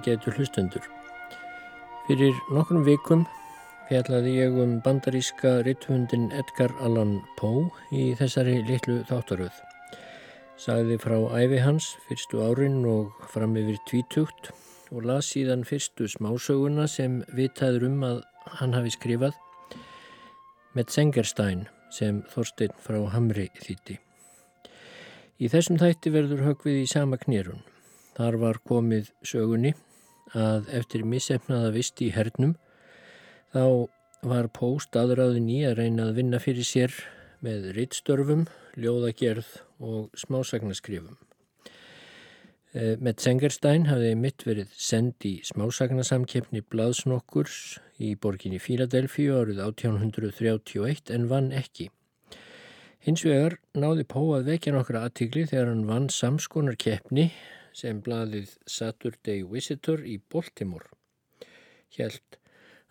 ágætu hlustendur. Fyrir nokkrum vikum fjallaði ég um bandaríska ritthundin Edgar Allan Poe í þessari litlu þáttaröð. Sagði frá æfi hans fyrstu árin og fram yfir tvítugt og las síðan fyrstu smásöguna sem vitaður um að hann hafi skrifað með Sengerstein sem Þorstein frá Hamri þýtti. Í þessum þætti verður högvið í sama knýrun. Þar var komið sögunni að eftir missefnaða vist í hernum þá var Póst aðraðin í að reyna að vinna fyrir sér með rittstörfum, ljóðagerð og smásagnarskrifum. Eh, með Sengerstein hafði mitt verið send í smásagnasamkeppni Blaðsnokkurs í borginni Fíladelfíu árið 1831 en vann ekki. Hins vegar náði Pó að vekja nokkra aðtíkli þegar hann vann samskonar keppni sem blaðið Saturday Visitor í Baltimore helt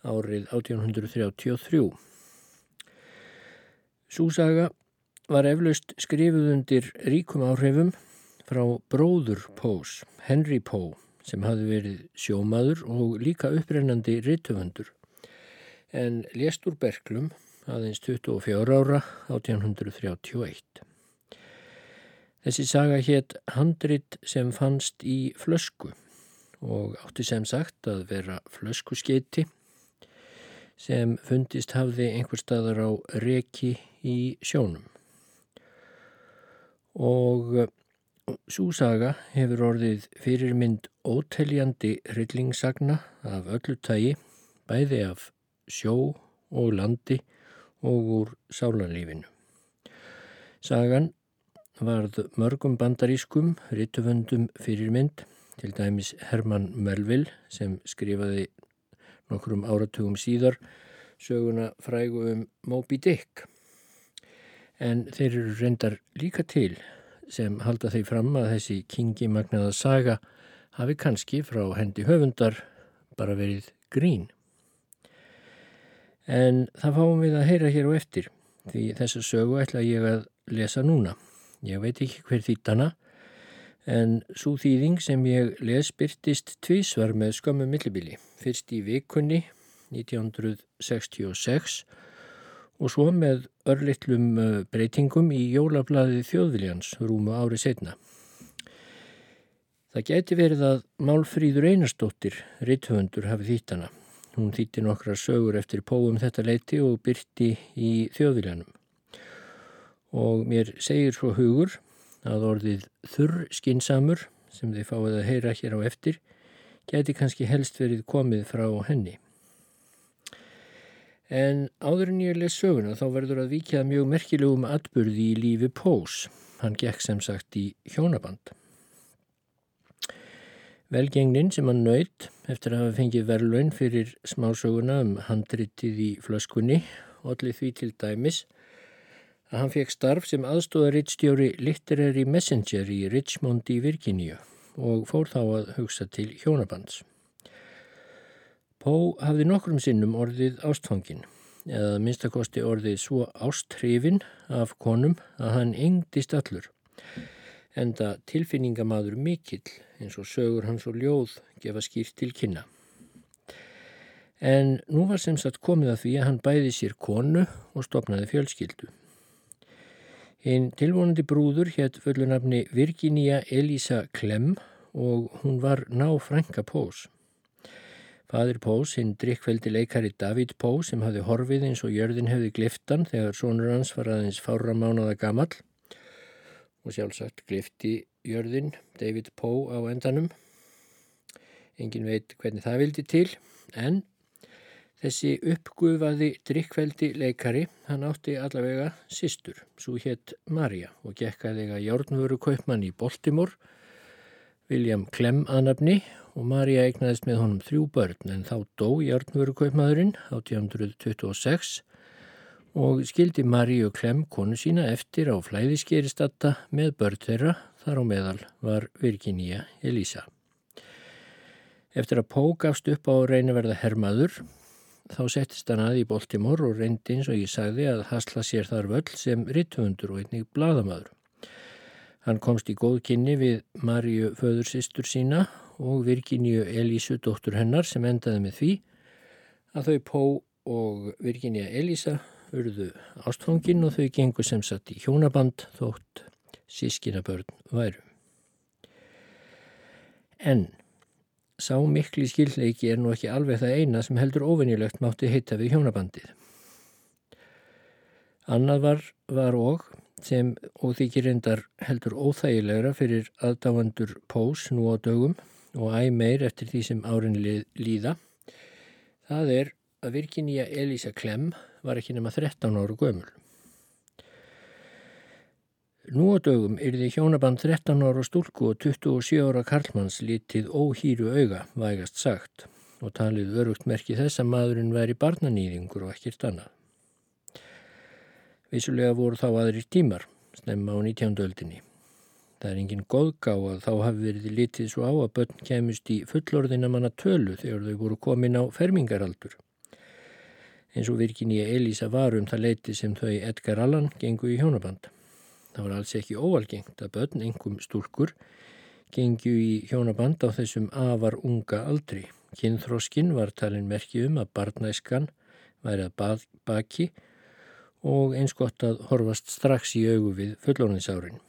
árið 1833. Súsaga var eflaust skrifuð undir ríkum áhrifum frá bróður Pós, Henry Poe, sem hafi verið sjómaður og líka upprennandi rittufundur, en lést úr Berglum aðeins 24 ára 1831. Þessi saga hétt Handrit sem fannst í flösku og átti sem sagt að vera flöskuskeiti sem fundist hafði einhver staðar á reki í sjónum. Og uh, svo saga hefur orðið fyrirmynd óteljandi rillingssagna af öllu tægi, bæði af sjó og landi og úr sálanlífinu. Sagan varð mörgum bandarískum rituvöndum fyrir mynd, til dæmis Herman Melville sem skrifaði nokkrum áratugum síðar söguna frægu um Moby Dick. En þeir eru reyndar líka til sem halda þeir fram að þessi kingi magnaða saga hafi kannski frá hendi höfundar bara verið grín. En það fáum við að heyra hér á eftir því þessa sögu ætla ég að lesa núna. Ég veit ekki hver þýttana en svo þýðing sem ég les byrtist tvísvar með skömmu millibili. Fyrst í vikunni 1966 og svo með örlittlum breytingum í jólablaði þjóðviljans rúmu ári setna. Það geti verið að Málfríður Einarstóttir, ritthöndur, hafi þýttana. Hún þýtti nokkra sögur eftir póum þetta leiti og byrti í þjóðviljanum og mér segir svo hugur að orðið þurr skinsamur sem þið fáið að heyra hér á eftir geti kannski helst verið komið frá henni. En áður en ég les söguna þá verður að vikjað mjög merkilegum atbyrði í lífi Pós. Hann gekk sem sagt í hjónaband. Velgengnin sem hann nöyt eftir að hafa fengið verðlaun fyrir smásöguna um handritið í flöskunni, allir því til dæmis að hann fekk starf sem aðstóðarittstjóri Literary Messenger í Richmond í Virginíu og fór þá að hugsa til hjónabands. Poe hafði nokkrum sinnum orðið ástfangin eða minnstakosti orðið svo ásthrifin af konum að hann yngdist allur enda tilfinningamadur mikill eins og sögur hans og ljóð gefa skýrt til kynna. En nú var sem sagt komið að því að hann bæði sér konu og stopnaði fjölskyldu. Hinn tilvonandi brúður hétt fullunafni Virginia Elisa Clem og hún var ná Franka Pós. Fadir Pós, hinn drikkveldi leikari David Pós sem hafði horfið eins og jörðin hefði gliftan þegar sonur hans var aðeins fára mánuða gammal og sjálfsagt glifti jörðin David Pó á endanum. Engin veit hvernig það vildi til en Þessi uppgufaði drikkveldi leikari, hann átti allavega sýstur, svo hétt Marja og gekkaði að járnvöru kaupmann í Baltimore, William Clem aðnafni og Marja eignaðist með honum þrjú börn en þá dó járnvöru kaupmaðurinn 1826 og skildi Marju Clem konu sína eftir á flæðiskeristatta með börn þeirra þar á meðal var Virginia Elisa. Eftir að Pó gafst upp á reynaverða hermaður Þá settist hann að í Baltimore og reyndi eins og ég sagði að hasla sér þar völl sem ritthundur og einnig bladamadur. Hann komst í góð kynni við Marju föðursistur sína og Virginíu Elísu, dóttur hennar, sem endaði með því að þau Pó og Virginia Elísa urðu ástfangin og þau gengur sem satt í hjónaband þótt sískinabörn væru. En sá mikli skilleiki er nú ekki alveg það eina sem heldur ofinnilegt mátti heita við hjónabandið. Annað var, var og sem óþykir endar heldur óþægilegra fyrir aðdáandur pós nú á dögum og æg meir eftir því sem árin líða. Það er að Virginia Elisa Clem var ekki nema 13 ára gömul. Nú á dögum því hjónaband 13 ára stúlku og 27 ára karlmanns lítið óhýru auga, vægast sagt, og talið örugt merki þess að maðurinn væri barnanýðingur og ekkert annað. Vissulega voru þá aðrir tímar, snemma á 19. öldinni. Það er enginn góðgá að þá hafi verið litið svo á að börn kemust í fullorðina manna tölu þegar þau voru komin á fermingaraldur eins og Virginia Elisa var um það leiti sem þau Edgar Allan gengu í hjónaband. Það var alls ekki óalgengt að börn, engum stúlkur, gengu í hjónaband á þessum afar unga aldri. Kynþróskin var talin merki um að barnæskan væri að baki og eins gott að horfast strax í augu við fullónisárin.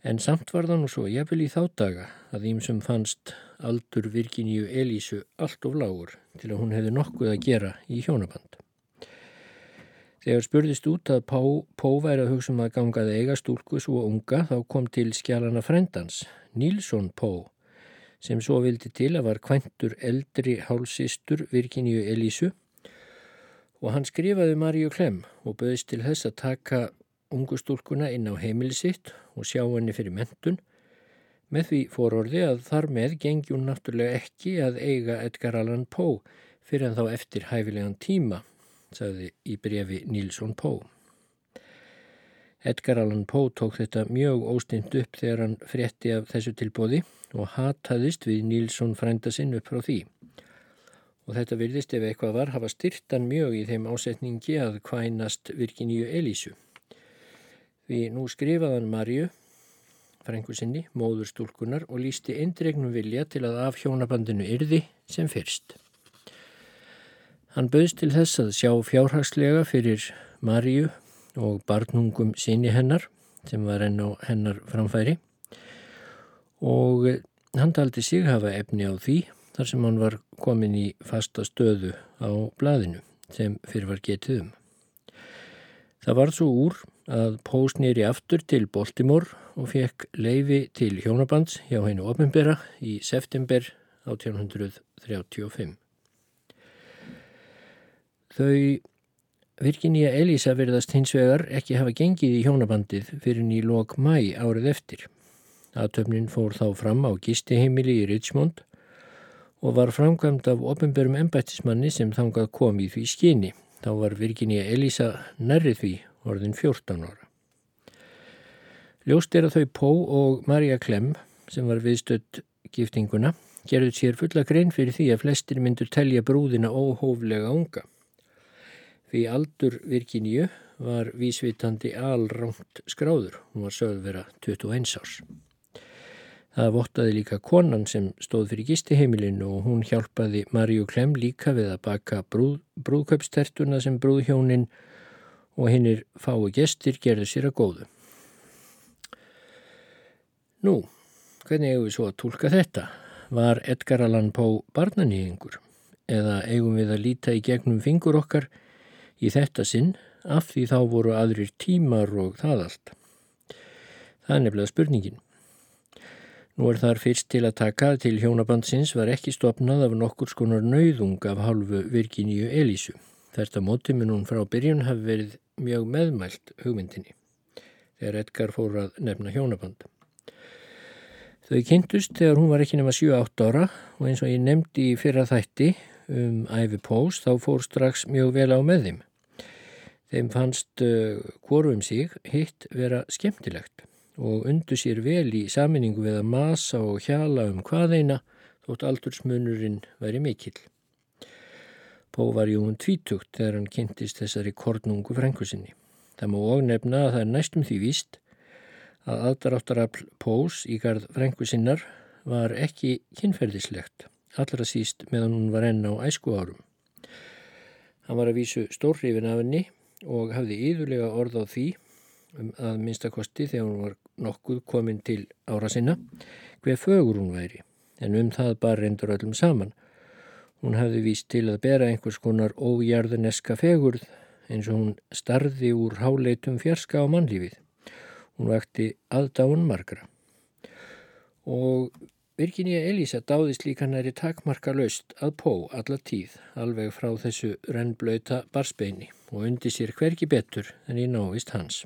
En samt var það nú svo, vil í þá daga, að ímsum fannst aldur Virginíu Elísu allt of lágur til að hún hefði nokkuð að gera í hjónaband. Þegar spurðist út að Pó, Pó væri að hugsa um að gangaði eiga stúlku svo unga þá kom til skjálana frendans, Nílsson Pó, sem svo vildi til að var kvæntur eldri hálsistur Virginíu Elísu. Og hann skrifaði Maríu Klem og böðist til þess að taka ungu stúlkuna inn á heimili sitt og sjá henni fyrir mentun með því fórorði að þar með gengjum náttúrulega ekki að eiga Edgar Allan Poe fyrir en þá eftir hæfilegan tíma, sagði í brefi Nílsson Poe. Edgar Allan Poe tók þetta mjög óstynd upp þegar hann frétti af þessu tilbóði og hataðist við Nílsson frænda sinn upp frá því. Og þetta virðist ef eitthvað var hafa styrtan mjög í þeim ásetningi að kvænast Virginíu Elísu. Því nú skrifaðan Marju, frængu sinni, móður stúlkunar og lísti eindregnum vilja til að af hjónabandinu yrði sem fyrst. Hann bauðst til þess að sjá fjárhagslega fyrir Marju og barnungum sinni hennar sem var enn á hennar framfæri og hann taldi sig hafa efni á því þar sem hann var komin í fasta stöðu á blaðinu sem fyrir var getið um. Það var svo úr að Pós nýri aftur til Baltimore og fekk leifi til hjónabands hjá hennu ofinbera í september 1835. Þau Virginia Elisa verðast hins vegar ekki hafa gengið í hjónabandið fyrir nýlokk mæ árið eftir. Aðtöfnin fór þá fram á gistiheimili í Richmond og var framkvæmt af ofinberum embættismanni sem þangað kom í því skyni. Þá var Virginia Elisa nærrið því orðin 14 ára. Ljóst er að þau Pó og Marja Klem sem var viðstödd giftinguna gerðuð sér fulla grein fyrir því að flestir myndur telja brúðina óhóflega unga. Því aldur Virginíu var vísvitandi alránt skráður, hún var sögð vera 21 árs. Það vottaði líka konan sem stóð fyrir gistiheimilinu og hún hjálpaði Marju Klem líka við að baka brúð, brúðköpstertuna sem brúðhjónin og hinnir fái gestir gerðu sér að góðu. Nú, hvernig eigum við svo að tólka þetta? Var Edgar Allan Poe barnanýðingur? Eða eigum við að líta í gegnum fingur okkar í þetta sinn af því þá voru aðrir tímar og það allt? Það er nefnilega spurningin. Nú er þar fyrst til að taka til hjónabandsins var ekki stopnað af nokkur skonar nauðung af hálfu Virginíu Elísu. Þetta móti mun hún frá byrjun hafi verið mjög meðmælt hugmyndinni þegar Edgar fór að nefna hjónaband. Þau kynntust þegar hún var ekki nema 7-8 ára og eins og ég nefndi í fyrra þætti um æfi pós þá fór strax mjög vel á með þeim. Þeim fannst uh, hvorum sig hitt vera skemmtilegt og undu sér vel í saminningu við að masa og hjala um hvaðeina þótt aldursmunurinn væri mikill. Pó var jú um tvítugt þegar hann kynntist þessari kornungu frængusinni. Það má og nefna að það er næstum því víst að aðdaráttarafl Pós í gard frængusinnar var ekki kynferðislegt, allra síst meðan hún var enn á æsku árum. Hann var að vísu stórrifin af henni og hafði yðurlega orð á því um að minnstakosti þegar hún var nokkuð komin til ára sinna hver fögur hún væri en um það bara reyndur öllum saman. Hún hafði víst til að bera einhvers konar ójarðuneska fegurð eins og hún starði úr háleitum fjarska á mannlífið. Hún vakti aðdáun margra. Og Virginia Elisa dáðist líka næri takmarka laust að pó alla tíð alveg frá þessu rennblöita barsbeini og undi sér hverki betur en í návist hans.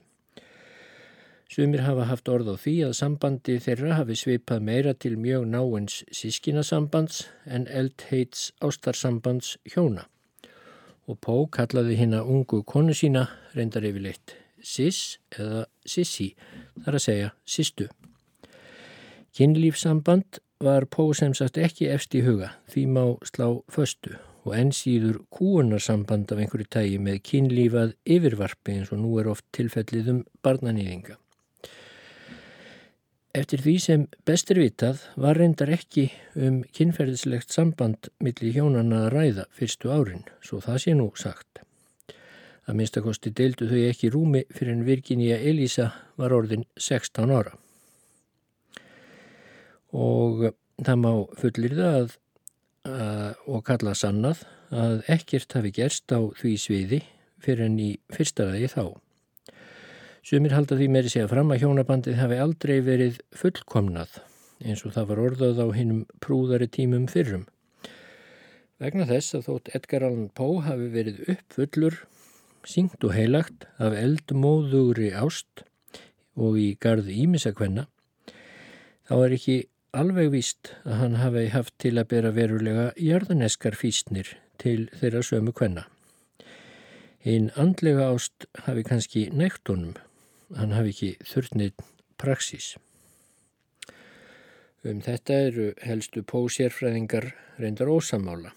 Sumir hafa haft orð á því að sambandi þeirra hafi svipað meira til mjög náins sískinasambands en eldheits ástarsambands hjóna. Og Pó kallaði hinn að ungu konu sína reyndar yfirleitt Sis eða Sissi, þar að segja Sistu. Kinnlífsamband var Pó sem sagt ekki efst í huga, því má slá föstu og enn síður kúunarsamband af einhverju tægi með kinnlífað yfirvarpi eins og nú er oft tilfellið um barnanýðinga. Eftir því sem bestir vitað var reyndar ekki um kynferðislegt samband millir hjónana að ræða fyrstu árin, svo það sé nú sagt. Að minnstakosti deildu þau ekki rúmi fyrir en Virginia Elisa var orðin 16 ára. Og það má fullir það að, að, og kalla sannað að ekkert hafi gerst á því sviði fyrir en í fyrsta ræði þá. Sumir halda því meiri segja fram að hjónabandið hafi aldrei verið fullkomnað eins og það var orðað á hinnum prúðari tímum fyrrum. Vegna þess að þótt Edgar Allan Poe hafi verið uppfullur, syngt og heilagt af eldmóðugri ást og í garð ímisakvenna, þá er ekki alveg víst að hann hafi haft til að bera verulega jarðaneskar físnir til þeirra sömu kvenna. Einn andlega ást hafi kannski nektunum hann hafi ekki þurfnið praxís. Um þetta eru helstu pósérfræðingar reyndar ósamála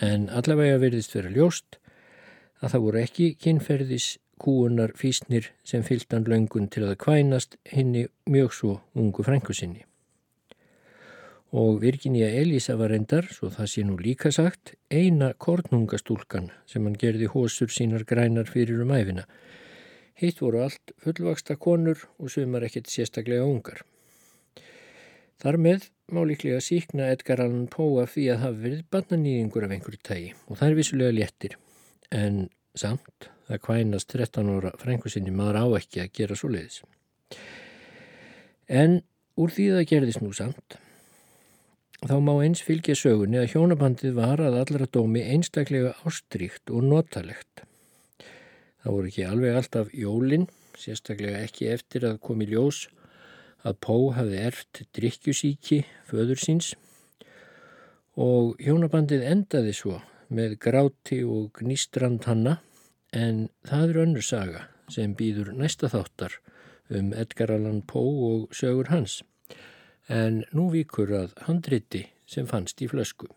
en allavega verðist vera ljóst að það voru ekki kynferðis kúunar físnir sem fylgdan löngun til að kvænast hinni mjög svo ungu frængu sinni. Og Virginia Elisa var reyndar, svo það sé nú líka sagt, eina kornungastúlkan sem hann gerði hósur sínar grænar fyrir um æfina Hitt voru allt fullvaksta konur og sumar ekkert sérstaklega ungar. Þar með má líklega síkna Edgar Allan Poe af því að hafa verið barnanýðingur af einhverju tægi og það er vissulega léttir. En samt, það kvænast 13 óra frængusinni maður á ekki að gera svo leiðis. En úr því það gerðist nú samt, þá má eins fylgja sögunni að hjónabandið var að allra dómi einstaklega ástríkt og notalegt. Það voru ekki alveg alltaf jólinn, sérstaklega ekki eftir að komi ljós að Pó hafði erft drikkjusíki föður síns og hjónabandið endaði svo með gráti og gnístrand hanna en það er önnur saga sem býður næsta þáttar um Edgar Allan Pó og sögur hans en nú vikur að handriti sem fannst í flösku.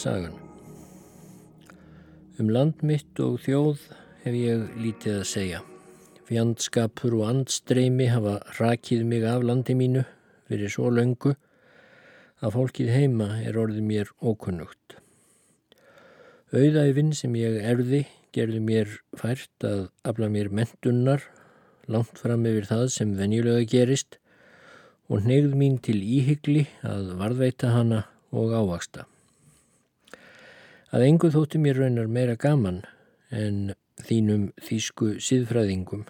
Sagan. Um land mitt og þjóð hef ég lítið að segja. Fjandskapur og andstreimi hafa rakið mig af landi mínu fyrir svo löngu að fólkið heima er orðið mér ókunnugt. Auðæfinn sem ég erði gerði mér fært að afla mér mentunnar langt fram yfir það sem venjulega gerist og neyð mín til íhyggli að varðveita hana og ávaksta. Að engu þótti mér raunar meira gaman en þínum þýsku síðfræðingum,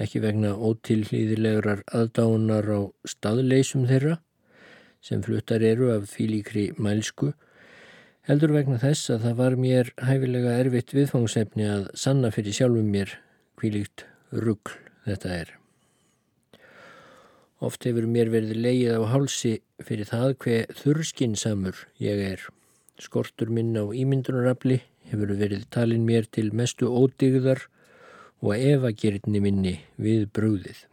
ekki vegna ótilhlýðilegurar aðdánar á staðleysum þeirra, sem fluttar eru af fílíkri mælsku, heldur vegna þess að það var mér hæfilega erfitt viðfangsefni að sanna fyrir sjálfum mér hvílíkt ruggl þetta er. Oft hefur mér verið leið á hálsi fyrir það hver þurrskinsamur ég er. Skortur minn á ímyndunarafli hefur verið talin mér til mestu ódigðar og evagerðni minni við brúðið.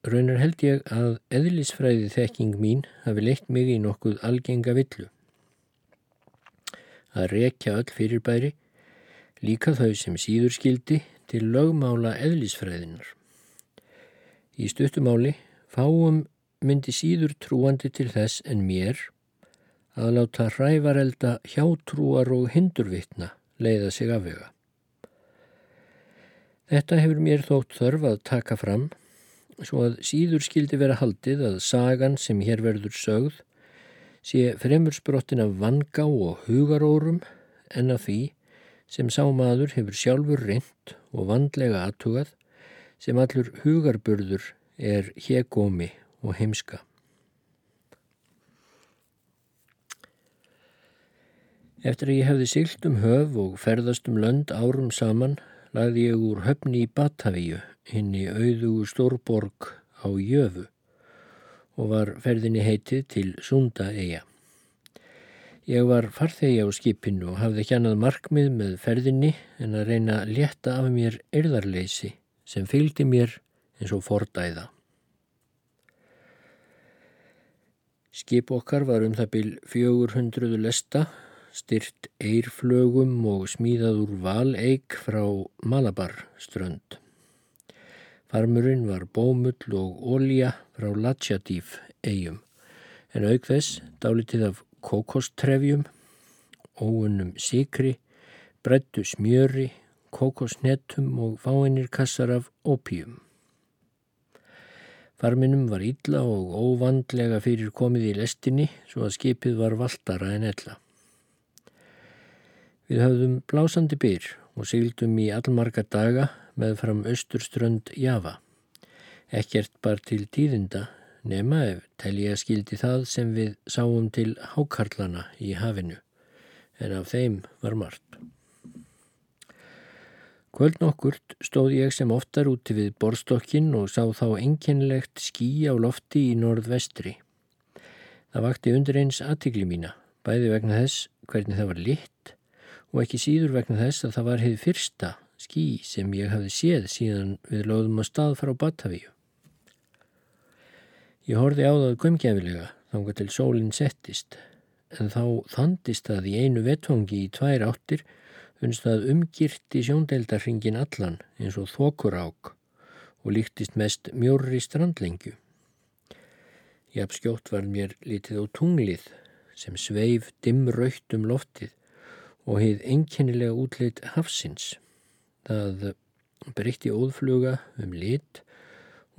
Raunar held ég að eðlisfræði þekking mín hafi leitt mig í nokkuð algenga villu. Að rekja öll fyrirbæri, líka þau sem síður skildi til lögmála eðlisfræðinar. Í stuttumáli fáum myndi síður trúandi til þess en mér að láta hrævarelda hjátrúar og hindurvittna leiða sig afvega. Þetta hefur mér þótt þörf að taka fram svo að síður skildi vera haldið að sagan sem hér verður sögð sé fremursprottin af vanga og hugarórum en af því sem sá maður hefur sjálfur reynd og vandlega aðtugað sem allur hugarburður er hegómi og heimska. Eftir að ég hefði sylt um höf og ferðast um lönd árum saman lagði ég úr höfni í Batavíu hinn í auðugu stórborg á Jöfu og var ferðinni heitið til Sundaeia. Ég var farþegi á skipinu og hafði annað markmið með ferðinni en að reyna að leta af mér erðarleysi sem fylgdi mér eins og fordæða. Skip okkar var um það byl 400 lesta, styrt eirflögum og smíðað úr valeik frá Malabar strönd. Farmurinn var bómull og ólja frá Latjadíf eigum, en auk þess dálitið af kokostrefjum, óunum sikri, brettu smjöri, kokosnetum og fáinir kassar af ópíum. Farminum var illa og óvandlega fyrir komið í lestinni svo að skipið var valdara en ella. Við höfðum blásandi byr og sigldum í allmarga daga með fram austurströnd Java. Ekkert bar til tíðinda nema ef telja skildi það sem við sáum til hákarlana í hafinu en af þeim var margt. Kvöld nokkurt stóð ég sem oftar úti við borstokkin og sá þá enginlegt skí á lofti í norðvestri. Það vakti undir eins aðtikli mína, bæði vegna þess hvernig það var litt og ekki síður vegna þess að það var hefði fyrsta skí sem ég hafði séð síðan við lögðum á stað frá Batavíu. Ég horfi á það gömgefilega þángar til sólinn settist en þá þandist það í einu vettvangi í tvær áttir finnst það umgirti sjóndeildarringin allan eins og þokurák og líktist mest mjórri strandlengju. Jafnskjótt var mér litið á tunglið sem sveif dimmröytt um loftið og heið einkennilega útleitt hafsins. Það breytti óðfluga um lit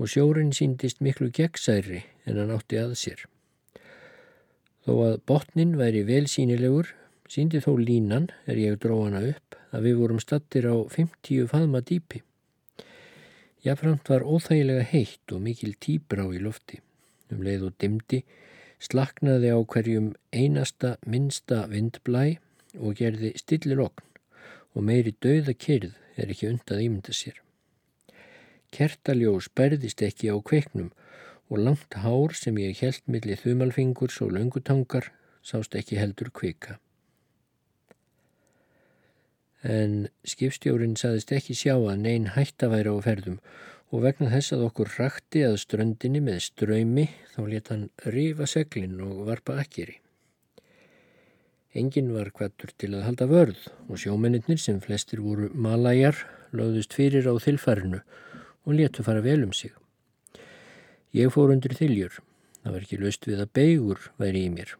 og sjórin síndist miklu gegnsæri en hann átti að sér. Þó að botnin væri velsýnilegur Síndi þó línan, er ég dróð hana upp, að við vorum stattir á 50 faðma dýpi. Jáframt var óþægilega heitt og mikil tíbrá í lofti. Um leið og dimdi slaknaði á hverjum einasta minsta vindblæ og gerði stillir okn og meiri dauða kyrð er ekki undað ímynda sér. Kertaljós bærðist ekki á kveiknum og langt hár sem ég held millir þumalfingurs og löngutangar sást ekki heldur kvika en skipstjórin saðist ekki sjá að neyn hætta væri á ferðum og vegna þess að okkur rakti að ströndinni með ströymi þá leta hann rifa seglinn og varpa akkeri. Engin var kvattur til að halda vörð og sjómennir sem flestir voru malajar lögðust fyrir á þilfarinu og letu fara vel um sig. Ég fór undir þiljur. Það var ekki löst við að beigur væri í mér.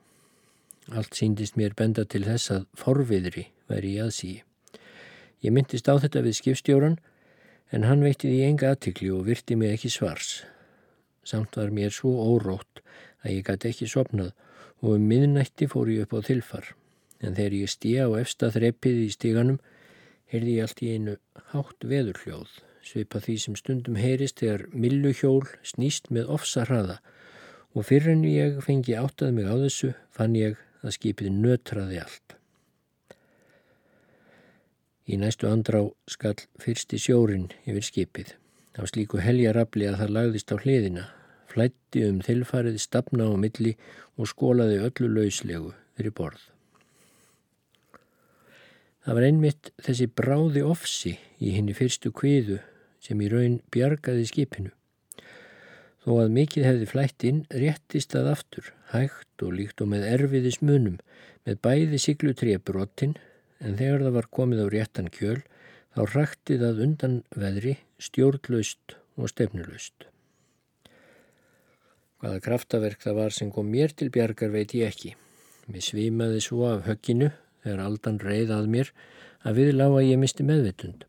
Allt síndist mér benda til þess að forviðri væri í aðsíi. Ég myndist á þetta við skipstjóran en hann veitti því enga aðtikli og virti mig ekki svars. Samt var mér svo órótt að ég gæti ekki sopnað og um miðnætti fór ég upp á þilfar. En þegar ég stíða á efsta þreppið í stíganum, heyrði ég allt í einu hátt veðurhljóð, svipa því sem stundum heyrist þegar milluhjól snýst með ofsa hraða og fyrir en ég fengi áttað mig á þessu fann ég að skipið nötraði allt. Í næstu andrá skall fyrsti sjórin yfir skipið. Á slíku heljarabli að það lagðist á hliðina, flætti um þilfarið stafna á milli og skólaði öllu lauslegu fyrir borð. Það var einmitt þessi bráði ofsi í henni fyrstu kviðu sem í raun bjargaði skipinu. Þó að mikið hefði flætt inn réttist að aftur, hægt og líkt og með erfiðis munum, með bæði siglutrébrotin, en þegar það var komið á réttan kjöl, þá rakti það undan veðri stjórnlaust og stefnulaust. Hvaða kraftaverk það var sem kom mér til bjargar veit ég ekki. Mér svimaði svo af högginu þegar aldan reið að mér að við lág að ég misti meðvitund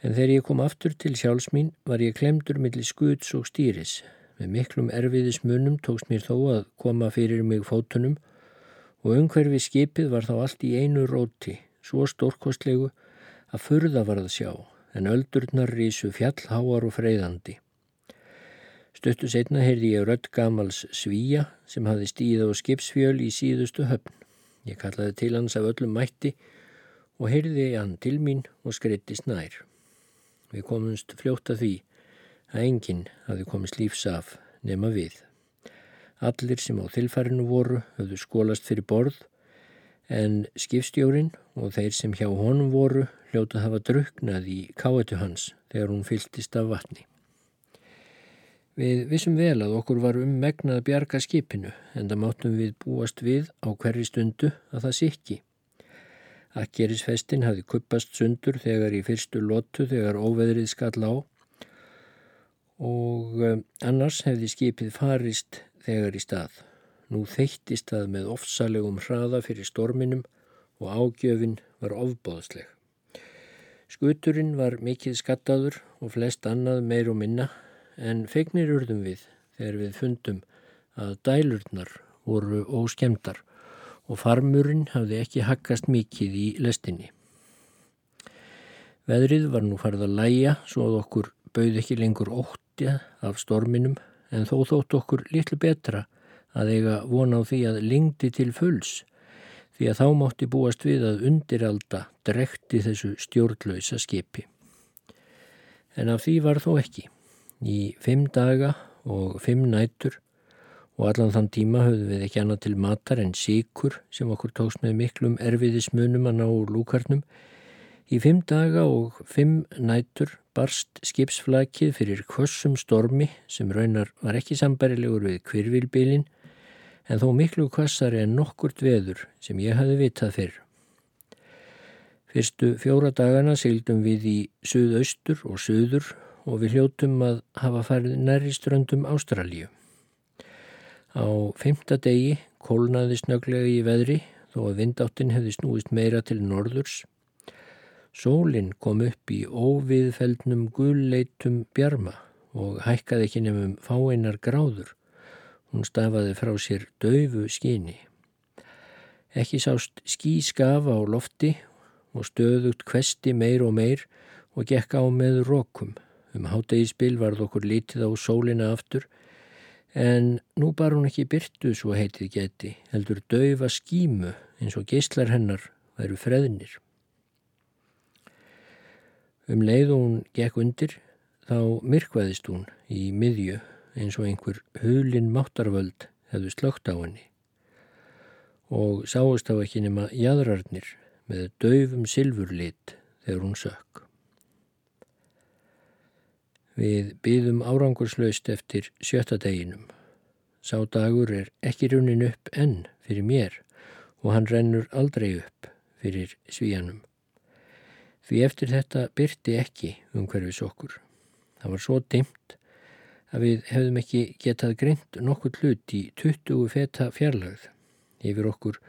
en þegar ég kom aftur til sjálfsmín var ég klemdur millir skuts og stýris. Með miklum erfiðis munum tókst mér þó að koma fyrir mig fótunum og umhverfi skipið var þá allt í einu róti, svo stórkostlegu að furða var að sjá, en öldurnar rísu fjallháar og freyðandi. Stöttu setna heyrði ég rött gamals svíja sem hafi stíð á skipsfjöl í síðustu höfn. Ég kallaði til hans af öllum mætti og heyrði hann til mín og skreittist nær. Við komumst fljóta því að enginn hafi komist lífsaf nema við. Allir sem á þilfærinu voru höfðu skólast fyrir borð en skipstjórin og þeir sem hjá honum voru hljóta hafa druknað í káetu hans þegar hún fyltist af vatni. Við vissum vel að okkur var um megnað bjarga skipinu en það máttum við búast við á hverri stundu að það sikki. Akkerisfestin hafi kuppast sundur þegar í fyrstu lotu þegar óveðrið skall á og um, annars hefði skipið farist þegar í stað. Nú þeittist það með ofsalegum hraða fyrir storminum og ágjöfin var ofbóðsleg. Skuturinn var mikið skattaður og flest annað meir og minna en feignir urðum við þegar við fundum að dælurnar voru óskemdar og farmurinn hafði ekki hakkast mikið í lestinni. Veðrið var nú farið að læja svo að okkur bauð ekki lengur óttja af storminum en þó þótt okkur litlu betra að eiga vona á því að lingdi til fulls því að þá mátti búast við að undiralda drekti þessu stjórnlausa skipi. En af því var þó ekki. Í fimm daga og fimm nætur og allan þann tíma höfðum við ekki annað til matar en síkur sem okkur tókst með miklum erfiðismunum að ná úr lúkarnum. Í fimm daga og fimm nætur barst skipsflakið fyrir kossum stormi sem raunar var ekki sambarilegur við kvirvilbilin en þó miklu kvassari en nokkurt veður sem ég hafi vitað fyrr. Fyrstu fjóra dagana sildum við í suðaustur og suður og við hljótum að hafa farið næri ströndum Ástralíu. Á femta degi kólnaði snöglega í veðri þó að vindáttin hefði snúist meira til norðurs. Sólinn kom upp í óviðfeldnum gulleitum bjarma og hækkaði ekki nefnum fáeinar gráður. Hún stafaði frá sér döfu skini. Ekki sást skískafa á lofti og stöðugt kvesti meir og meir og gekk á með rókum. Um hátegi varð okkur lítið á sólina aftur En nú bar hún ekki byrtu svo heitið geti, heldur daufa skímu eins og geyslar hennar væru freðnir. Um leið og hún gekk undir þá myrkvaðist hún í miðju eins og einhver hulin máttarvöld hefðu slögt á henni og sáist á ekki nema jæðrarnir með daufum silfurlit þegar hún sökk. Við byðum árangurslaust eftir sjötta deginum. Sá dagur er ekki runin upp enn fyrir mér og hann rennur aldrei upp fyrir svíjanum. Því eftir þetta byrti ekki umhverfis okkur. Það var svo dimt að við hefðum ekki getað greint nokkur hlut í 20 feta fjarlagð. Yfir okkur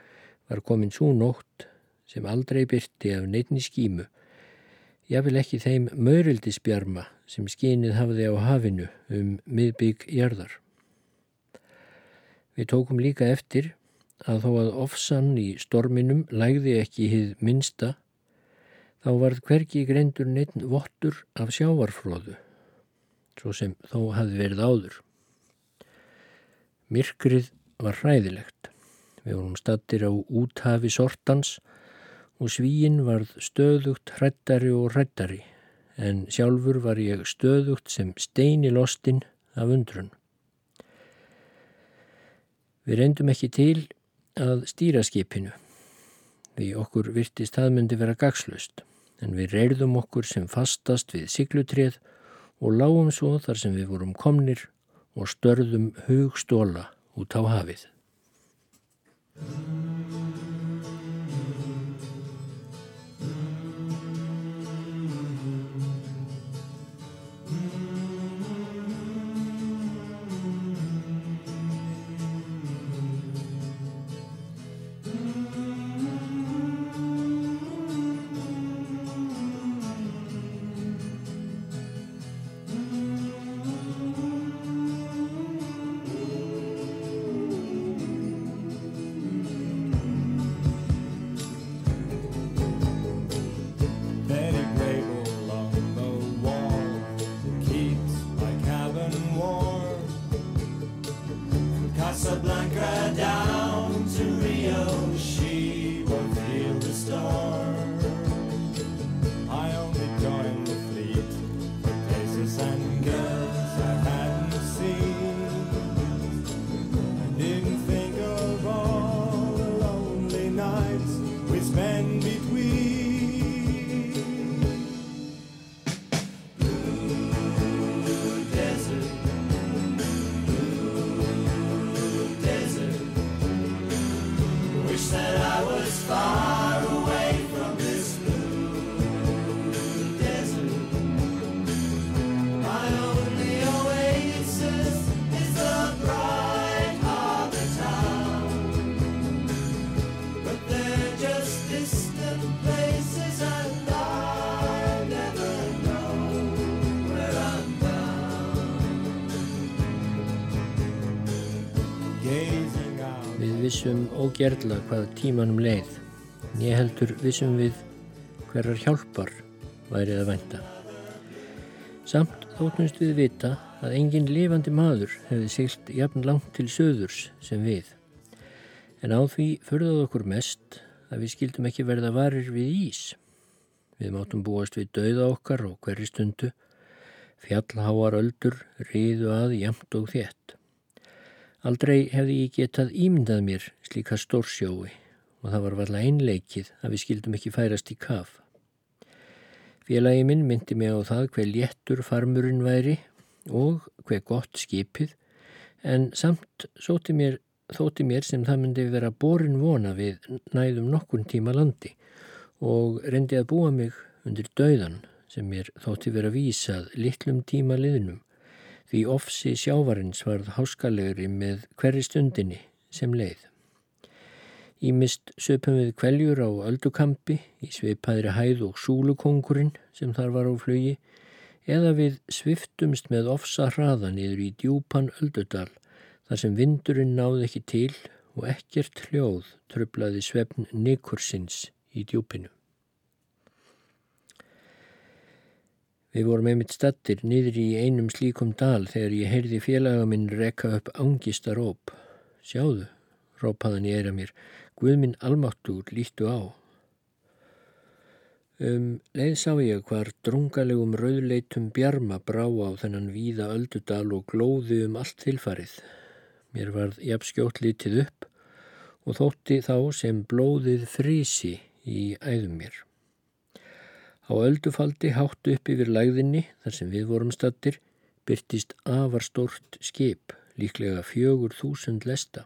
var komin svo nótt sem aldrei byrti af neittni skímu Jável ekki þeim maurildisbjarma sem skínið hafði á hafinu um miðbygg jarðar. Við tókum líka eftir að þó að ofsan í storminum lægði ekki hið minsta, þá varð hverki greindur neitt vottur af sjávarfróðu, svo sem þó hafði verið áður. Myrkrið var hræðilegt. Við vorum stattir á úthafi sortans og svíin varð stöðugt hrættari og hrættari en sjálfur var ég stöðugt sem steini lostinn af undrun. Við reyndum ekki til að stýra skipinu því okkur virtist það myndi vera gagslust en við reyrðum okkur sem fastast við siglutrið og lágum svo þar sem við vorum komnir og störðum hugstóla út á hafið. Vissum ógerla hvað tímanum leið ég heldur vissum við hverjar hjálpar værið að vænta. Samt þóttumst við vita að engin lifandi maður hefði silt jafn langt til söðurs sem við. En á því förðað okkur mest að við skildum ekki verða varir við ís. Við mátum búast við dauða okkar og hverri stundu, fjallháar öldur riðu að jamt og þétt. Aldrei hefði ég getað ímyndað mér slíka stórsjói og það var varlega einleikið að við skildum ekki færast í kaf. Félagi minn myndi mig á það hver léttur farmurinn væri og hver gott skipið en samt mér, þótti mér sem það myndi vera borin vona við næðum nokkun tíma landi og reyndi að búa mig undir dauðan sem mér þótti vera vísað litlum tíma liðnum því ofsi sjávarins varð háskalegri með hverri stundinni sem leið. Ímist söpum við kveljur á öldukampi í sveipaðri hæð og súlukongurinn sem þar var á flugi eða við sviftumst með ofsa hraða niður í djúpan öldudal þar sem vindurinn náði ekki til og ekkert hljóð tröflaði svefn nikursins í djúpinu. Við vorum einmitt stattir niður í einum slíkum dal þegar ég heyrði félaga minn rekka upp ángista róp. Sjáðu, rópaðan ég eira mér, Guðminn almáttur lítu á. Um leið sá ég hvar drungalegum rauðleitum bjarma brá á þennan víða öldudal og glóði um allt tilfarið. Mér varð jafnskjótt litið upp og þótti þá sem blóðið frísi í æðum mér. Á öldufaldi hátt upp yfir lægðinni, þar sem við vorum stattir, byrtist afar stort skip, líklega fjögur þúsund lesta.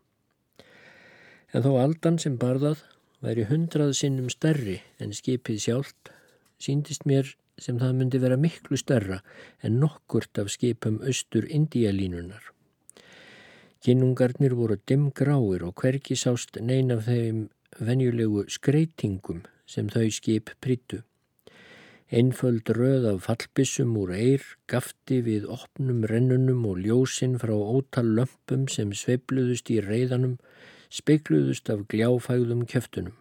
En þó aldan sem barðað væri hundrað sinnum stærri en skipið sjálft, síndist mér sem það myndi vera miklu stærra en nokkurt af skipum austur Indialínunar. Kinnungarnir voru dimmgráir og hverki sást neina af þeim venjulegu skreitingum sem þau skip prittu. Einföld röð af fallbissum úr eir, gafti við opnum rennunum og ljósinn frá ótal lömpum sem sveibluðust í reyðanum, speikluðust af gljáfægðum kjöftunum.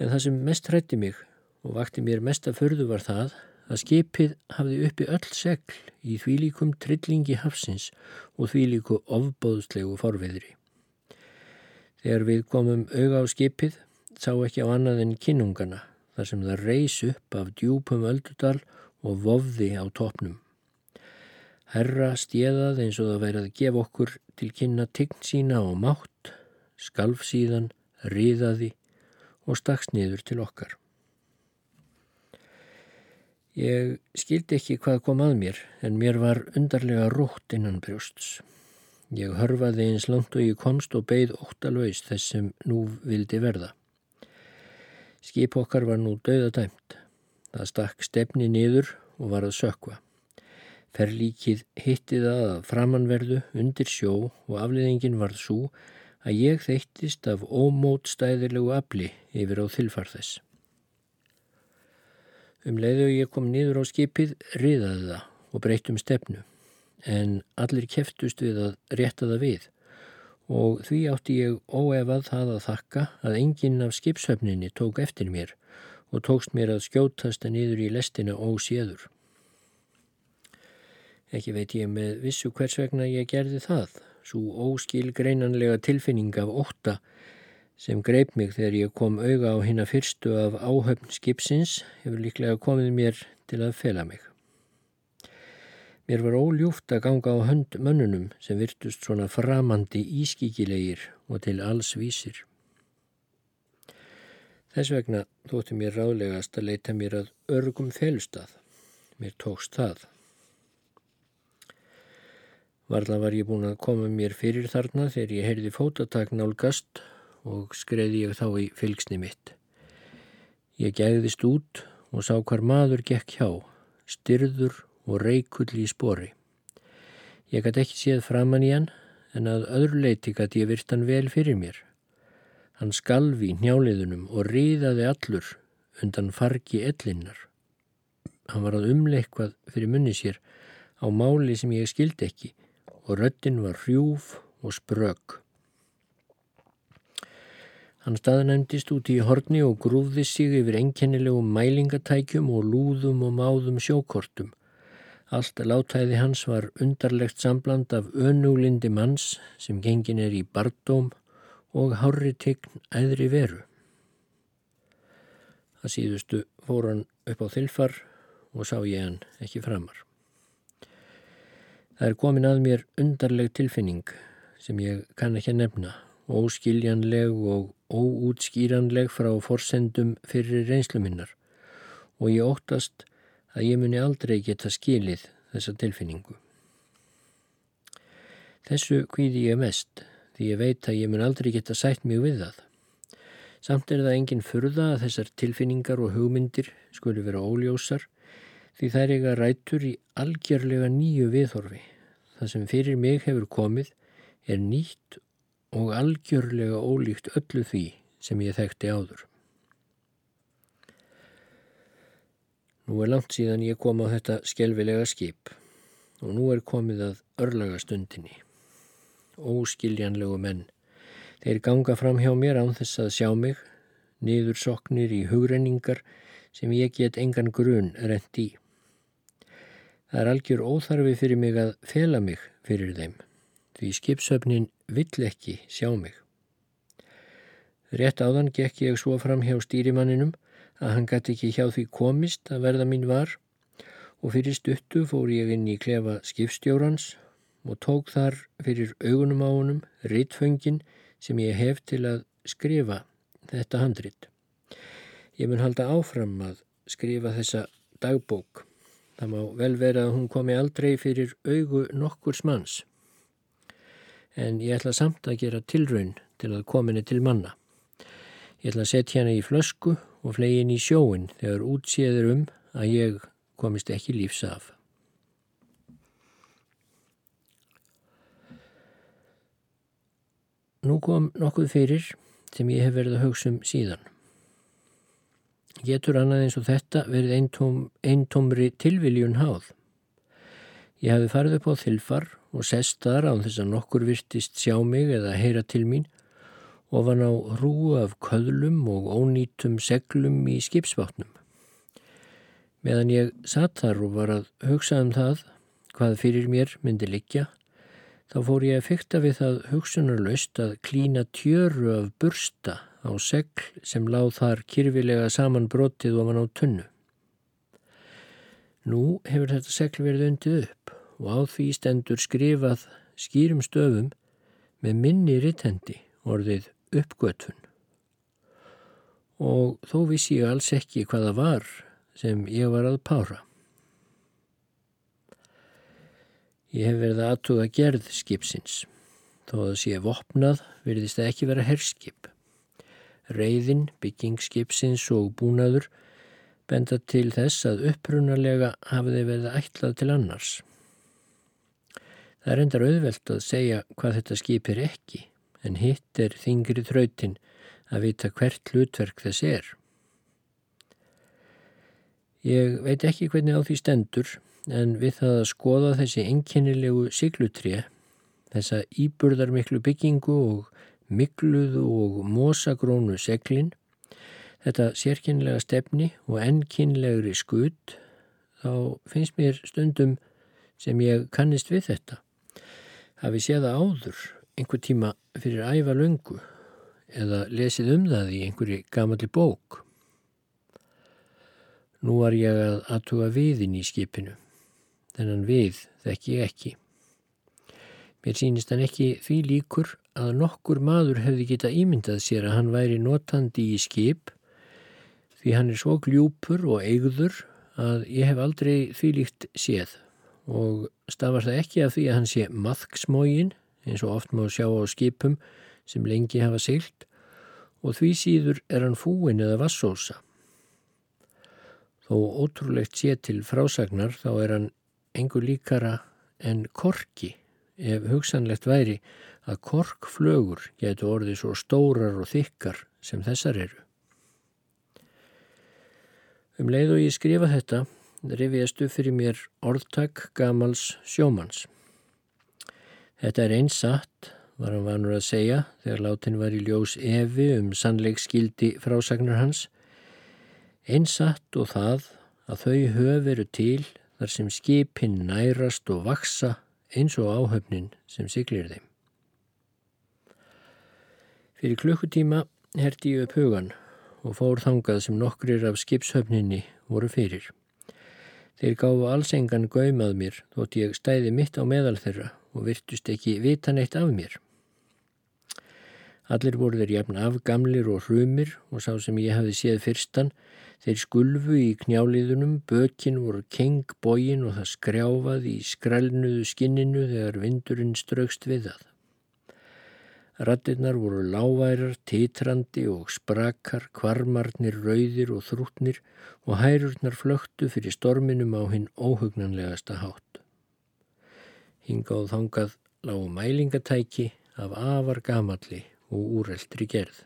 En það sem mest hrætti mig og vakti mér mest að förðu var það að skipið hafði uppi öll segl í þvílíkum trillingi hafsins og þvílíku ofbóðslegu forviðri. Þegar við komum auga á skipið sá ekki á annað en kinnungana þar sem það reys upp af djúpum öldudal og vofði á topnum. Herra stjeðað eins og það værið að gefa okkur til kynna tign sína og mátt, skalf síðan, riðaði og stakks niður til okkar. Ég skildi ekki hvað kom að mér en mér var undarlega rótt innan brjósts. Ég hörfaði eins langt og ég komst og beigð óttalauðs þess sem nú vildi verða. Skip okkar var nú dauðadæmt. Það stakk stefni niður og var að sökva. Ferlíkið hitti það að framanverðu undir sjó og afliðingin varð svo að ég þeittist af ómótstæðilegu afli yfir á þilfarþess. Um leiðu ég kom niður á skipið, riðaði það og breytum stefnu, en allir keftust við að rétta það við og því átti ég óefað það að þakka að enginn af skipshöfninni tók eftir mér og tókst mér að skjótast að niður í lestina óséður. Ekki veit ég með vissu hvers vegna ég gerði það, svo óskil greinanlega tilfinning af ótta sem greip mig þegar ég kom auga á hinn að fyrstu af áhöfn skipsins hefur líklega komið mér til að fela mig. Mér var óljúft að ganga á hönd mönnunum sem virtust svona framandi ískíkilegir og til alls vísir. Þess vegna þótti mér ráðlegast að leita mér að örgum felustað. Mér tókst það. Varða var ég búin að koma mér fyrir þarna þegar ég heyrði fótatak nálgast og skreiði ég þá í fylgsni mitt. Ég gæðist út og sá hvar maður gekk hjá, styrður og reikull í spori. Ég gæti ekki séð framann í hann en að öðru leiti gæti ég virt hann vel fyrir mér. Hann skalvi í njálidunum og riðaði allur undan fargi ellinnar. Hann var að umleikvað fyrir munni sér á máli sem ég skildi ekki og röttin var hrjúf og sprögg. Hann staðnæmdist út í horni og grúði sig yfir enkennilegum mælingatækjum og lúðum og máðum sjókortum Allt látæði hans var undarlegt sambland af önuglindi manns sem gengin er í bardóm og hári tegn æðri veru. Það síðustu fór hann upp á þilfar og sá ég hann ekki framar. Það er komin að mér undarleg tilfinning sem ég kann ekki nefna, óskiljanleg og óútskýranleg frá forsendum fyrir reynslu minnar og ég óttast að ég muni aldrei geta skilið þessa tilfinningu. Þessu kvíði ég mest því ég veit að ég mun aldrei geta sætt mjög við það. Samt er það engin furða að þessar tilfinningar og hugmyndir skuli vera óljósar því þær eiga rætur í algjörlega nýju viðhorfi. Það sem fyrir mig hefur komið er nýtt og algjörlega ólíkt öllu því sem ég þekkti áður. Nú er langt síðan ég kom á þetta skjelvilega skip og nú er komið að örlaga stundinni. Óskiljanlegu menn. Þeir ganga fram hjá mér án þess að sjá mig, niður soknir í hugrenningar sem ég get engan grun rent í. Það er algjör óþarfi fyrir mig að fela mig fyrir þeim, því skipsöfnin vill ekki sjá mig. Rétt áðan gekk ég svo fram hjá stýrimanninum að hann gæti ekki hjá því komist að verða mín var og fyrir stuttu fór ég inn í klefa skipstjórans og tók þar fyrir augunum á honum rittföngin sem ég hef til að skrifa þetta handrit. Ég mun halda áfram að skrifa þessa dagbók. Það má vel vera að hún komi aldrei fyrir augu nokkurs manns. En ég ætla samt að gera tilraun til að kominni til manna. Ég ætla að setja hana í flösku og flegin í sjóin þegar útséður um að ég komist ekki lífs af. Nú kom nokkuð fyrir sem ég hef verið að hugsa um síðan. getur annað eins og þetta verið eintóm, eintómri tilviljun háð. Ég hefði farið upp á þilfar og sest þar á þess að nokkur virtist sjá mig eða heyra til mín og var ná hrúu af köðlum og ónýtum seglum í skipsvátnum. Meðan ég satt þar og var að hugsa um það hvað fyrir mér myndi liggja, þá fór ég að fykta við það hugsunarlaust að klína tjöru af bursta á segl sem láð þar kyrfilega saman brotið ofan á tunnu. Nú hefur þetta segl verið undið upp og á því stendur skrifað skýrum stöfum með minni rittendi orðið uppgötun. Og þó vissi ég alls ekki hvaða var sem ég var að pára. Ég hef verið aðtuga gerð skipsins. Þó að sé vopnað verðist það ekki vera herskip. Reyðin, byggingskipsins og búnaður benda til þess að upprunalega hafiði verið ætlað til annars. Það er endar auðvelt að segja hvað þetta skip er ekki, en hitt er þingri þrautin að vita hvert hlutverk þess er. Ég veit ekki hvernig á því stendur, en við það að skoða þessi enkinnilegu siglutrið, þessa íburðarmiklu byggingu og mikluðu og mosagrónu seglin, þetta sérkynlega stefni og ennkynlegri skutt, þá finnst mér stundum sem ég kannist við þetta. Hafi séða áður einhver tíma fyrir æfa lungu eða lesið um það í einhverju gamalli bók. Nú var ég að aðtuga viðin í skipinu, þennan við þekk ég ekki. Mér sínist hann ekki því líkur að nokkur maður hefði geta ímyndað sér að hann væri notandi í skip því hann er svo gljúpur og eigður að ég hef aldrei því líkt séð og stafar það ekki af því að hann sé maðksmógin eins og oft má sjá á skipum sem lengi hafa silt og því síður er hann fúin eða vassósa. Þó ótrúlegt sé til frásagnar þá er hann engur líkara en korki ef hugsanlegt væri að korkflögur getur orðið svo stórar og þykkar sem þessar eru. Um leið og ég skrifa þetta rifjast upp fyrir mér orðtak gamals sjómans. Þetta er einsatt, var hann vanur að segja þegar látin var í ljós evi um sannleikskildi frásagnar hans. Einsatt og það að þau höf veru til þar sem skipin nærast og vaksa eins og áhöfnin sem siglir þeim. Fyrir klukkutíma herti ég upp hugan og fór þangað sem nokkrir af skipshöfninni voru fyrir. Þeir gáfu alls engan gaumað mér þótt ég stæði mitt á meðal þeirra og virtust ekki vita neitt af mér. Allir voru þeir jafn af gamlir og hrumir og sá sem ég hafi séð fyrstan, þeir skulfu í knjáliðunum, bökin voru keng bógin og það skrjáfaði í skrælnuðu skinninu þegar vindurinn straukst við það. Rattirnar voru láværar, titrandi og sprakar, kvarmarnir, rauðir og þrútnir og hærurnar flöktu fyrir storminum á hinn óhugnanlegasta hátt. Hingað þangað lágu mælingatæki af afar gamalli og úreldri gerð.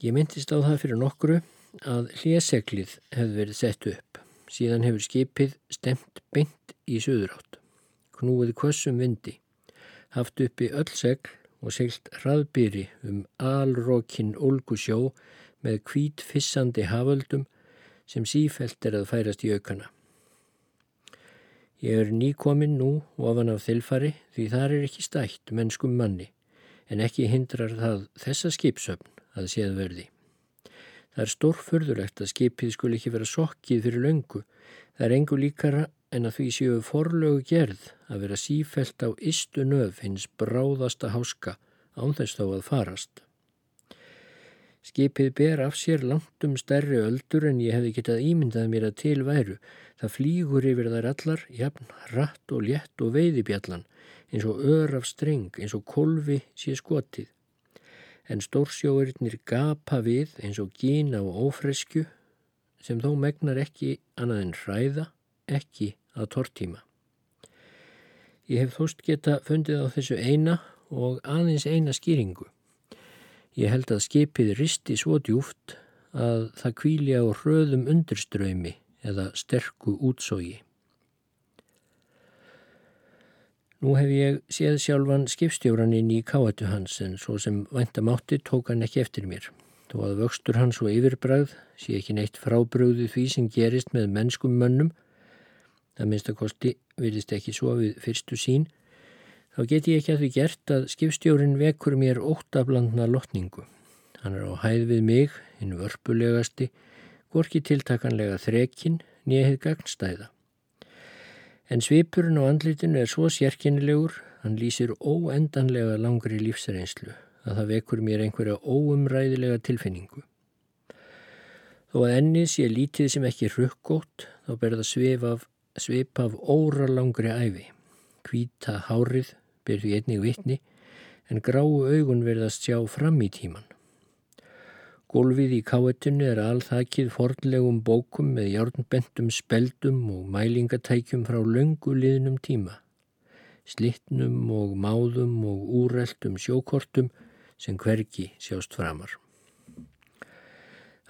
Ég myndist á það fyrir nokkru að hléseglið hefði verið sett upp. Síðan hefur skipið stemt beint í söðurátt knúið kvössum vindi, haft uppi öll segl og seglt hraðbýri um alrókin olgusjó með kvít fissandi haföldum sem sífelt er að færast í aukana. Ég er nýkominn nú ofan af þilfari því þar er ekki stætt mennskum manni en ekki hindrar það þessa skipsöfn að séð verði. Það er stórfurðulegt að skipið skul ekki vera sokkið fyrir löngu. Það er engu líkara en að því séu forlögu gerð að vera sífelt á istu nöf hins bráðasta háska án þess þá að farast. Skipið ber af sér langt um stærri öldur en ég hefði getað ímyndað mér að til væru. Það flýgur yfir þær allar, jafn, ratt og létt og veiðibjallan, eins og ör af streng, eins og kolvi sé skotið. En stórsjóurinnir gapa við eins og gína og ófresku sem þó megnar ekki annað en hræða, ekki að tortíma. Ég hef þóst geta fundið á þessu eina og aðeins eina skýringu. Ég held að skipið risti svo djúft að það kvíli á hröðum undirströymi eða sterku útsógi. Nú hef ég séð sjálfan skipstjóran inn í káetu hans en svo sem væntamátti tók hann ekki eftir mér. Þó að vöxtur hans og yfirbræð sé ekki neitt frábröðu því sem gerist með mennskum mönnum, það minnst að kosti vilist ekki svo við fyrstu sín, þá get ég ekki að því gert að skipstjórin vekur mér óttablandna lotningu. Hann er á hæð við mig, hinn vörpulegasti, gorki tiltakanlega þrekin, nýjað gagnstæða. En svipurinn á andlitinu er svo sérkennilegur, hann lýsir óendanlega langri lífsreynslu að það vekur mér einhverja óumræðilega tilfinningu. Þó að enni sé lítið sem ekki rukkótt, þá berða svip af, svip af óra langri æfi. Kvíta hárið ber því einnig vitni, en gráu augun verðast sjá fram í tíman. Gólfið í káetunni er alþakið fornlegum bókum með járnbentum speldum og mælingatækjum frá löngu liðnum tíma. Slittnum og máðum og úreltum sjókortum sem hverki sjást framar.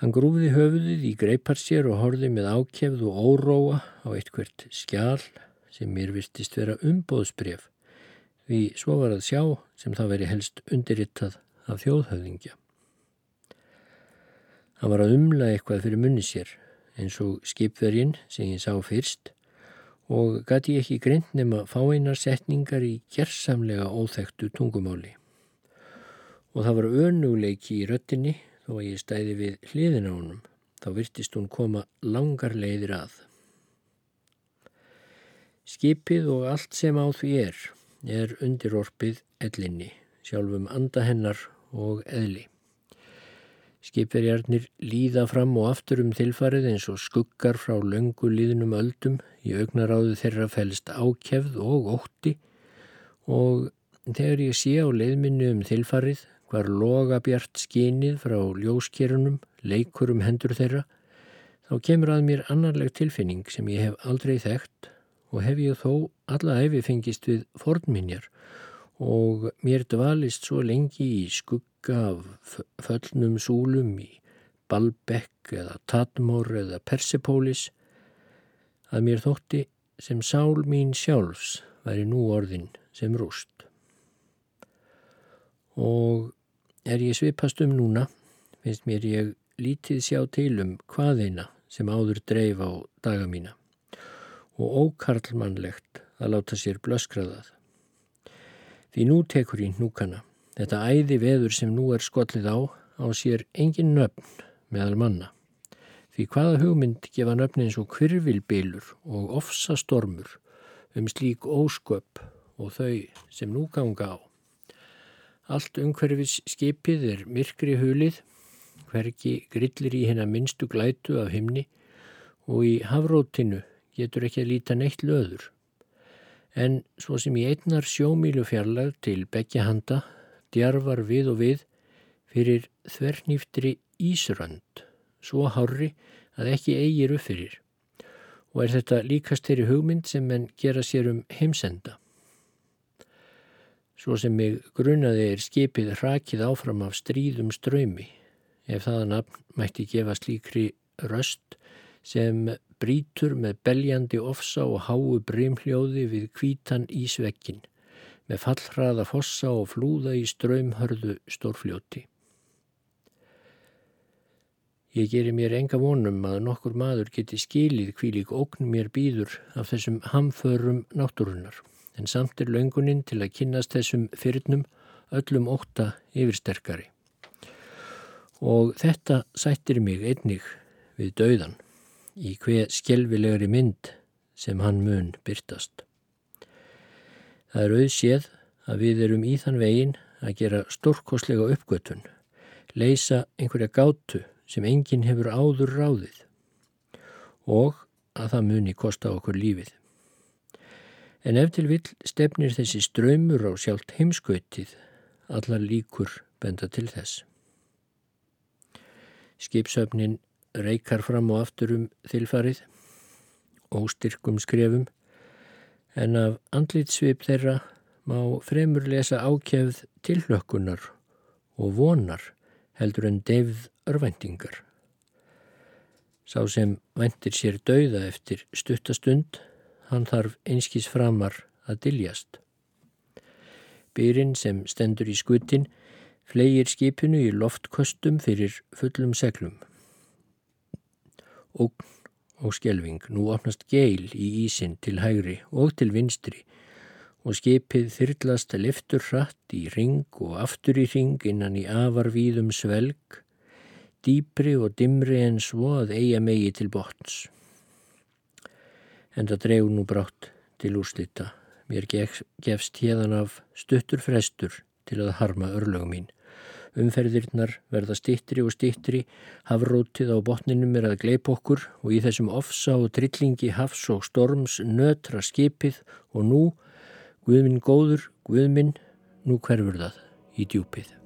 Hann grúði höfuðið í greiparsér og horði með ákjefð og óróa á eitthvert skjál sem mér virtist vera umbóðsbref því svo var að sjá sem það veri helst undirittað af þjóðhöfðingja. Hann var að umla eitthvað fyrir munni sér eins og skipvergin sem ég sá fyrst og gæti ekki greint nema fáeinar setningar í gerðsamlega óþektu tungumáli og það var önuleiki í röttinni þó að ég stæði við hliðin á honum. Þá virtist hún koma langar leiðir að. Skipið og allt sem á því er, er undirorpið ellinni, sjálfum anda hennar og eðli. Skipverjarnir líða fram og aftur um tilfarið eins og skuggar frá löngu líðnum öldum í augnaráðu þeirra fælst ákjefð og ótti og þegar ég sé á leiðminni um tilfarið hvar loga bjart skinið frá ljóskerunum, leikur um hendur þeirra, þá kemur að mér annarleg tilfinning sem ég hef aldrei þekkt og hef ég þó alla efi fengist við fornminjar og mér dvalist svo lengi í skugga af föllnum súlum í Balbekk eða Tatmor eða Persepólis að mér þótti sem sál mín sjálfs væri nú orðin sem rúst. Og er ég svipast um núna, finnst mér ég lítið sjá til um hvaðeina sem áður dreif á daga mína og ókarlmannlegt að láta sér blöskraðað. Því nú tekur ég núkana, þetta æði veður sem nú er skollið á, á sér engin nöfn meðal manna. Því hvaða hugmynd gefa nöfn eins og kvirvilbilur og ofsastormur um slík ósköp og þau sem nú ganga á. Allt umhverfis skipið er myrkri hulið, hverki grillir í hennar minnstu glætu af himni og í hafrótinu getur ekki að líta neitt löður. En svo sem í einnar sjómílu fjarlag til begja handa djarfar við og við fyrir þvernýftri Ísrönd, svo hárri að ekki eigir upp fyrir. Og er þetta líkast þeirri hugmynd sem menn gera sér um heimsenda. Svo sem mig grunaði er skipið rakið áfram af stríðum ströymi, ef það nafn mætti gefa slíkri röst sem brítur með beljandi ofsa og háu brimhljóði við kvítan ísvekkin, með fallhraða fossa og flúða í ströymhörðu stórfljóti. Ég gerir mér enga vonum að nokkur maður geti skilið kvílik ókn mér býður af þessum hamförum náttúrunar en samt er laungunin til að kynast þessum fyrrnum öllum óta yfirsterkari. Og þetta sættir mig einnig við dauðan í hver skjelvilegri mynd sem hann mun byrtast. Það er auðséð að við erum í þann vegin að gera stórkoslega uppgötun, leysa einhverja gátu sem enginn hefur áður ráðið og að það muni kosta okkur lífið. En ef til vill stefnir þessi ströymur á sjálft heimskautið, allar líkur benda til þess. Skipsöfnin reykar fram og aftur um þilfarið, óstyrkum skrefum, en af andlitsvip þeirra má fremur lesa ákjæfð tilhlökkunar og vonar heldur en deyfð örvæntingar. Sá sem vendir sér dauða eftir stuttastund, hann þarf einskís framar að diljast. Byrinn sem stendur í skutin flegir skipinu í loftköstum fyrir fullum seglum. Ógn og skjelving, nú opnast geil í ísin til hægri og til vinstri og skipið þyrlast liftur hratt í ring og aftur í ring innan í afarvíðum svelg, dýpri og dimri en svo að eiga megi til botns. En það dregur nú brátt til úrslita. Mér gefst hérðan af stuttur frestur til að harma örlögum mín. Umferðirnar verða stittri og stittri, hafrótið á botninum er að gleip okkur og í þessum ofsa og trillingi hafs og storms nötra skipið og nú, Guðminn góður, Guðminn, nú hverfur það í djúpið.